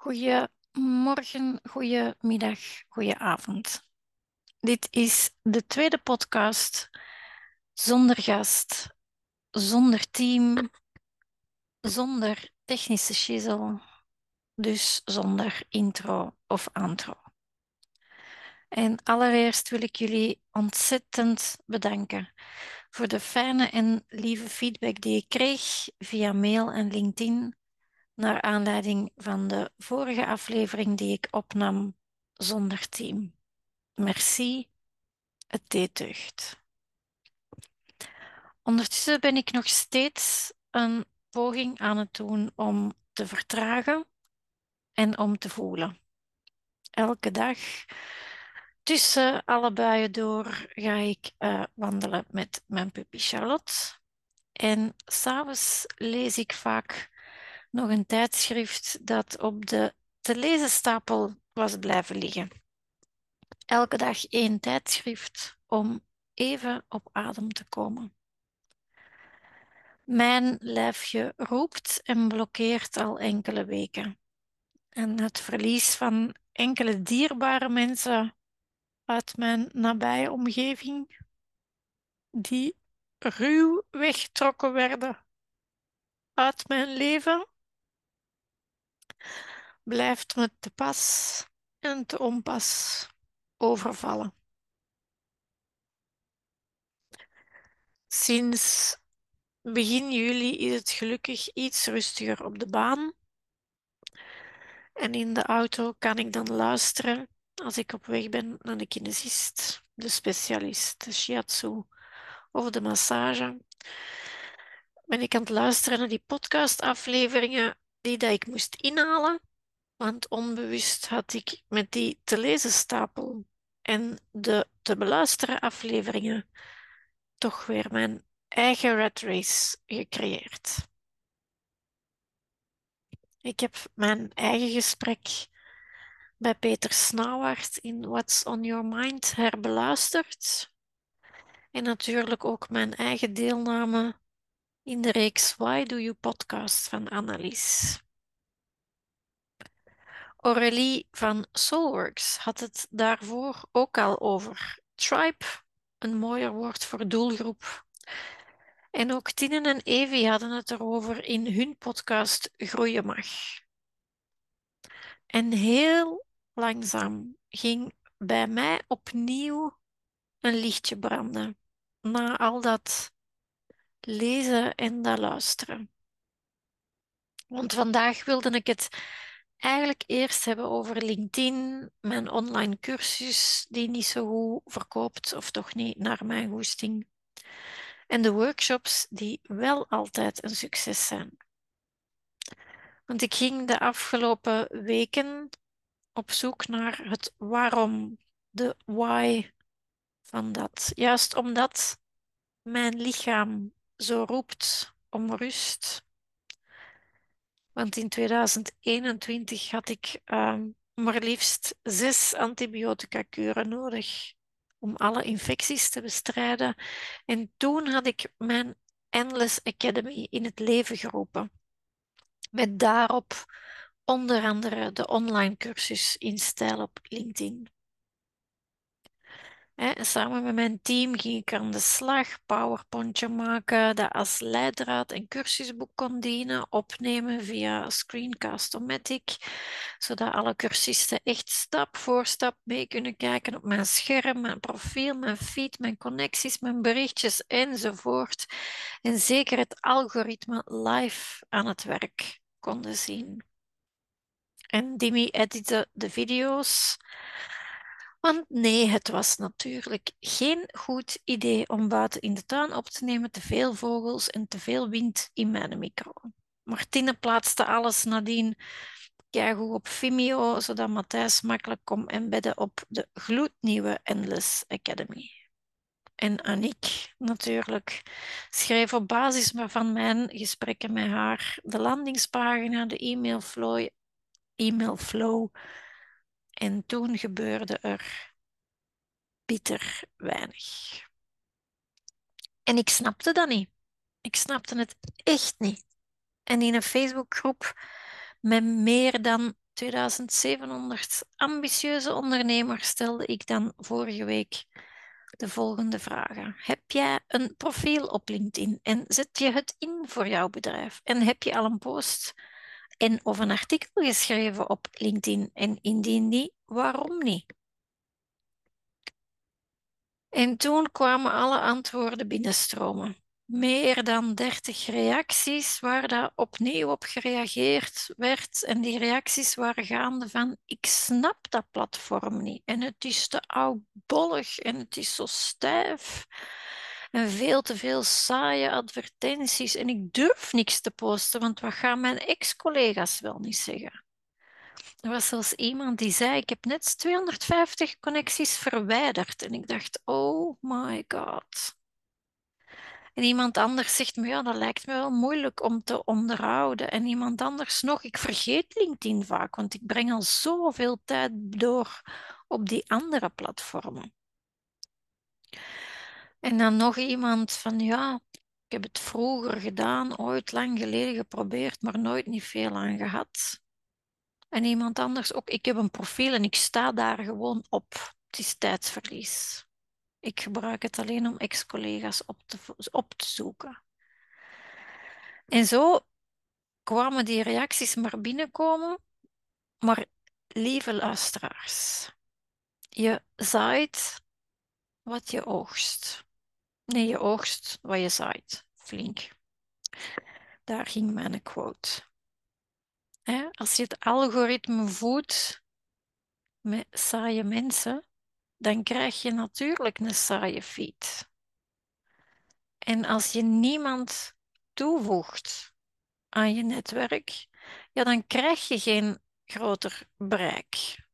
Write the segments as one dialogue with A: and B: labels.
A: Goedemorgen, goedemiddag, goedenavond. Dit is de tweede podcast zonder gast, zonder team, zonder technische shizzle, dus zonder intro of outro. En allereerst wil ik jullie ontzettend bedanken voor de fijne en lieve feedback die ik kreeg via mail en LinkedIn naar aanleiding van de vorige aflevering die ik opnam zonder team. Merci, het deugd. Ondertussen ben ik nog steeds een poging aan het doen om te vertragen en om te voelen. Elke dag tussen alle buien door ga ik uh, wandelen met mijn puppy Charlotte. En s'avonds lees ik vaak nog een tijdschrift dat op de te lezen stapel was blijven liggen. Elke dag één tijdschrift om even op adem te komen. Mijn lijfje roept en blokkeert al enkele weken. En het verlies van enkele dierbare mensen uit mijn nabije omgeving, die ruw weggetrokken werden uit mijn leven, blijft me te pas en te onpas overvallen. Sinds begin juli is het gelukkig iets rustiger op de baan. En in de auto kan ik dan luisteren als ik op weg ben naar de kinesist, de specialist, de shiatsu of de massage. Ben ik aan het luisteren naar die podcastafleveringen die dat ik moest inhalen want onbewust had ik met die te lezen stapel en de te beluisteren afleveringen toch weer mijn eigen rat race gecreëerd. Ik heb mijn eigen gesprek bij Peter Snauwaard in What's on Your Mind herbeluisterd. En natuurlijk ook mijn eigen deelname in de reeks Why Do You podcast van Annelies. Aurélie van Soulworks had het daarvoor ook al over. Tribe, een mooier woord voor doelgroep. En ook Tine en Evie hadden het erover in hun podcast Groeien mag. En heel langzaam ging bij mij opnieuw een lichtje branden. Na al dat lezen en dat luisteren. Want vandaag wilde ik het eigenlijk eerst hebben over LinkedIn, mijn online cursus die niet zo goed verkoopt of toch niet naar mijn goesting. En de workshops die wel altijd een succes zijn. Want ik ging de afgelopen weken op zoek naar het waarom, de why van dat. Juist omdat mijn lichaam zo roept om rust, want in 2021 had ik uh, maar liefst zes antibiotica-kuren nodig om alle infecties te bestrijden. En toen had ik mijn Endless Academy in het leven geroepen. Met daarop onder andere de online cursus in stijl op LinkedIn samen met mijn team ging ik aan de slag, powerpointje maken, dat als leidraad en cursusboek kon dienen, opnemen via Screencast-O-Matic, zodat alle cursisten echt stap voor stap mee kunnen kijken op mijn scherm, mijn profiel, mijn feed, mijn connecties, mijn berichtjes enzovoort. En zeker het algoritme live aan het werk konden zien. En Dimi editte de video's. Want nee, het was natuurlijk geen goed idee om buiten in de tuin op te nemen, te veel vogels en te veel wind in mijn micro. Martine plaatste alles nadien goed op Vimeo, zodat Matthijs makkelijk kon embedden op de gloednieuwe Endless Academy. En Aniek natuurlijk schreef op basis van mijn gesprekken met haar de landingspagina, de e-mailflow, e-mailflow en toen gebeurde er bitter weinig. En ik snapte dat niet. Ik snapte het echt niet. En in een Facebookgroep met meer dan 2700 ambitieuze ondernemers stelde ik dan vorige week de volgende vragen. Heb jij een profiel op LinkedIn en zet je het in voor jouw bedrijf? En heb je al een post en of een artikel geschreven op LinkedIn? En indien niet, waarom niet? En toen kwamen alle antwoorden binnenstromen meer dan 30 reacties waar daar opnieuw op gereageerd werd. En die reacties waren gaande van, ik snap dat platform niet. En het is te oudbollig en het is zo stijf. En veel te veel saaie advertenties. En ik durf niks te posten, want wat gaan mijn ex-collega's wel niet zeggen? Er was zelfs iemand die zei, ik heb net 250 connecties verwijderd. En ik dacht, oh my god. En iemand anders zegt me, ja, dat lijkt me wel moeilijk om te onderhouden. En iemand anders nog, ik vergeet LinkedIn vaak, want ik breng al zoveel tijd door op die andere platformen. En dan nog iemand van, ja, ik heb het vroeger gedaan, ooit lang geleden geprobeerd, maar nooit niet veel aan gehad. En iemand anders ook, ik heb een profiel en ik sta daar gewoon op. Het is tijdsverlies. Ik gebruik het alleen om ex-collega's op te, op te zoeken. En zo kwamen die reacties maar binnenkomen. Maar lieve luisteraars, je zaait wat je oogst. Nee, je oogst wat je zaait. Flink. Daar ging mijn quote. als je het algoritme voedt met saaie mensen, dan krijg je natuurlijk een saaie feed. En als je niemand toevoegt aan je netwerk, ja, dan krijg je geen groter bereik.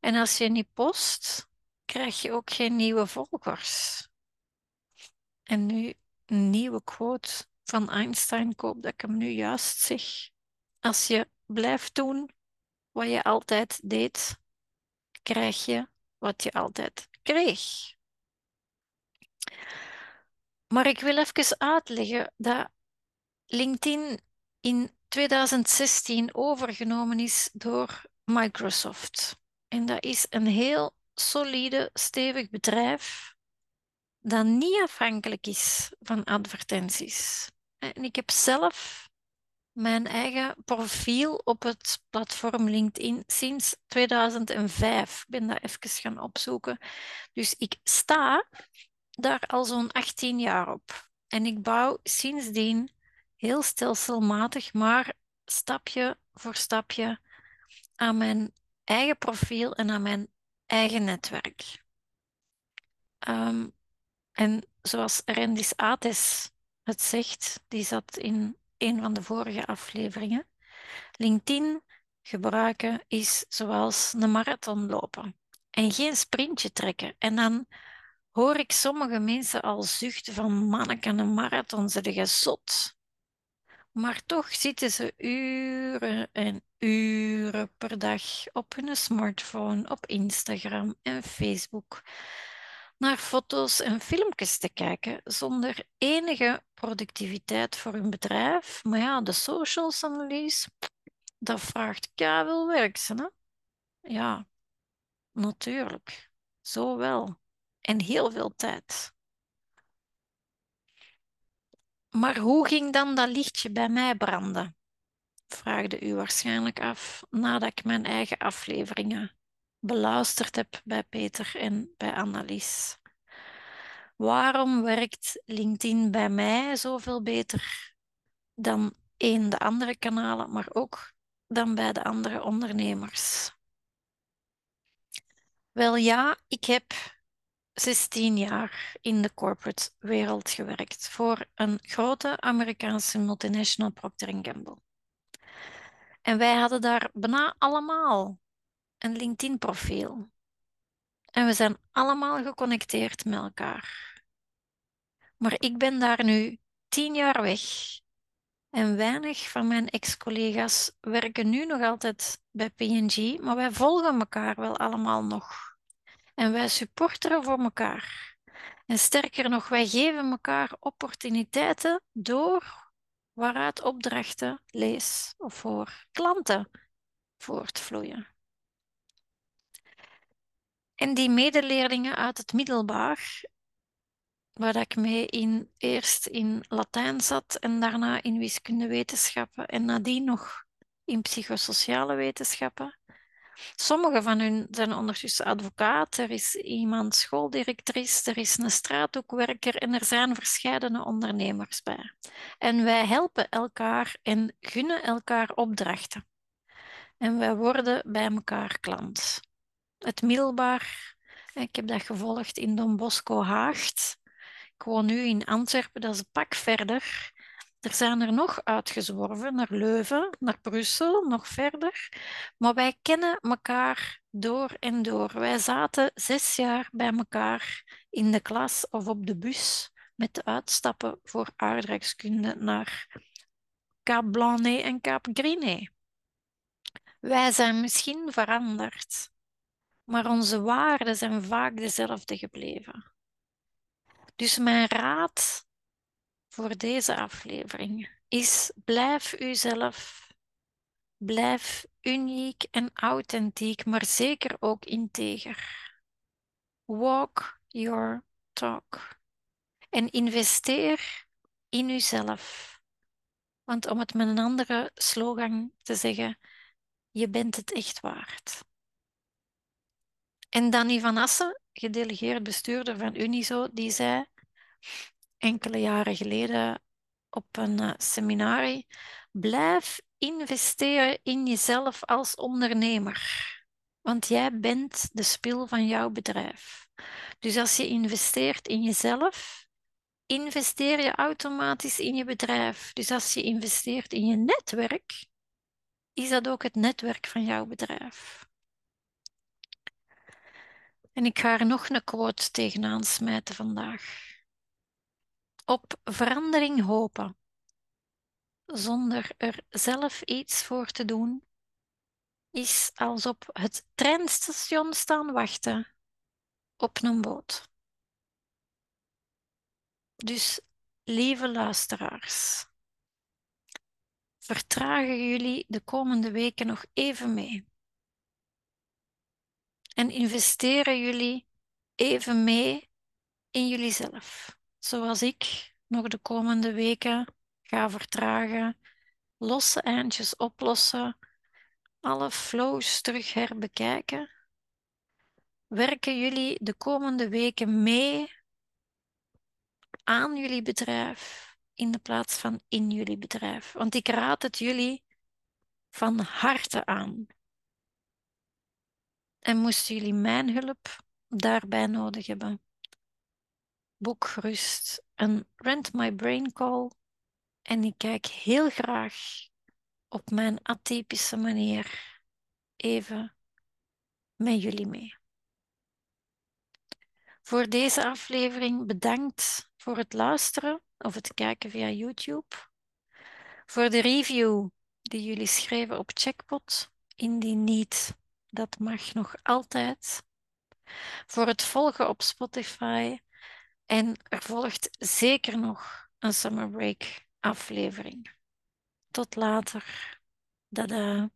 A: En als je niet post, krijg je ook geen nieuwe volgers. En nu een nieuwe quote van Einstein, ik hoop dat ik hem nu juist zeg. Als je blijft doen wat je altijd deed, krijg je wat je altijd kreeg. Maar ik wil even uitleggen dat LinkedIn in 2016 overgenomen is door Microsoft. En dat is een heel solide, stevig bedrijf dat niet afhankelijk is van advertenties. En ik heb zelf mijn eigen profiel op het platform LinkedIn sinds 2005. Ik ben dat even gaan opzoeken. Dus ik sta daar al zo'n 18 jaar op. En ik bouw sindsdien heel stelselmatig, maar stapje voor stapje aan mijn eigen profiel en aan mijn eigen netwerk. Um, en zoals Rendis Ates het zegt, die zat in een van de vorige afleveringen. LinkedIn gebruiken is zoals een marathon lopen en geen sprintje trekken. En dan hoor ik sommige mensen al zuchten van manneke, een marathon, ze je zot. Maar toch zitten ze uren en uren per dag op hun smartphone, op Instagram en Facebook naar foto's en filmpjes te kijken zonder enige productiviteit voor hun bedrijf. Maar ja, de socials analyse, dat vraagt veel werk. Hè? Ja, natuurlijk. Zo wel. En heel veel tijd. Maar hoe ging dan dat lichtje bij mij branden? Vraagde u waarschijnlijk af nadat ik mijn eigen afleveringen beluisterd heb bij Peter en bij Annelies. Waarom werkt LinkedIn bij mij zoveel beter dan een de andere kanalen, maar ook dan bij de andere ondernemers? Wel ja, ik heb 16 jaar in de corporate wereld gewerkt voor een grote Amerikaanse multinational Procter Gamble. En wij hadden daar bijna allemaal een LinkedIn-profiel. En we zijn allemaal geconnecteerd met elkaar. Maar ik ben daar nu tien jaar weg. En weinig van mijn ex-collega's werken nu nog altijd bij PNG, maar wij volgen elkaar wel allemaal nog. En wij supporteren voor elkaar. En sterker nog, wij geven elkaar opportuniteiten door waaruit opdrachten lees of voor klanten voortvloeien. En die medeleerlingen uit het middelbaar, waar ik mee in, eerst in Latijn zat en daarna in wiskundewetenschappen en nadien nog in psychosociale wetenschappen. Sommige van hun zijn ondertussen advocaat, er is iemand schooldirectrice, er is een straathoekwerker en er zijn verschillende ondernemers bij. En wij helpen elkaar en gunnen elkaar opdrachten. En wij worden bij elkaar klant. Het middelbaar, ik heb dat gevolgd in Don Bosco Haagt. Ik woon nu in Antwerpen, dat is een pak verder. Er zijn er nog uitgezworven naar Leuven, naar Brussel, nog verder. Maar wij kennen elkaar door en door. Wij zaten zes jaar bij elkaar in de klas of op de bus met de uitstappen voor aardrijkskunde naar Cap blanc en Cap Griné. Wij zijn misschien veranderd, maar onze waarden zijn vaak dezelfde gebleven. Dus mijn raad voor deze aflevering is: blijf uzelf. Blijf uniek en authentiek, maar zeker ook integer. Walk your talk. En investeer in uzelf. Want om het met een andere slogan te zeggen, je bent het echt waard. En Danny van Assen, gedelegeerd bestuurder van Unizo, die zei enkele jaren geleden op een uh, seminarie, blijf investeren in jezelf als ondernemer. Want jij bent de spil van jouw bedrijf. Dus als je investeert in jezelf, investeer je automatisch in je bedrijf. Dus als je investeert in je netwerk, is dat ook het netwerk van jouw bedrijf. En ik ga er nog een quote tegenaan smijten vandaag. Op verandering hopen, zonder er zelf iets voor te doen, is als op het treinstation staan wachten op een boot. Dus, lieve luisteraars, vertragen jullie de komende weken nog even mee. En investeren jullie even mee in jullie zelf. Zoals ik nog de komende weken ga vertragen, losse eindjes oplossen, alle flows terug herbekijken. Werken jullie de komende weken mee aan jullie bedrijf in de plaats van in jullie bedrijf. Want ik raad het jullie van harte aan. En moesten jullie mijn hulp daarbij nodig hebben, boek gerust een Rent My Brain Call en ik kijk heel graag op mijn atypische manier even met jullie mee. Voor deze aflevering bedankt voor het luisteren of het kijken via YouTube. Voor de review die jullie schreven op Checkpot. Indien niet, dat mag nog altijd. Voor het volgen op Spotify. En er volgt zeker nog een Summer Break aflevering. Tot later. Dada.